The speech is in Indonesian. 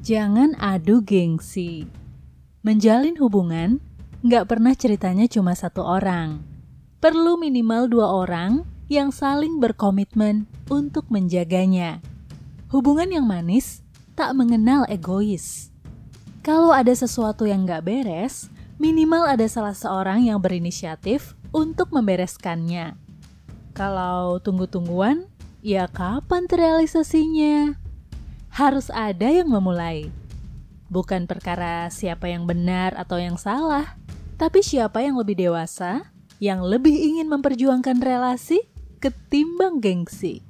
Jangan adu gengsi. Menjalin hubungan nggak pernah ceritanya cuma satu orang. Perlu minimal dua orang yang saling berkomitmen untuk menjaganya. Hubungan yang manis tak mengenal egois. Kalau ada sesuatu yang nggak beres, minimal ada salah seorang yang berinisiatif untuk membereskannya. Kalau tunggu-tungguan, ya kapan terrealisasinya? Harus ada yang memulai. Bukan perkara siapa yang benar atau yang salah, tapi siapa yang lebih dewasa, yang lebih ingin memperjuangkan relasi ketimbang gengsi.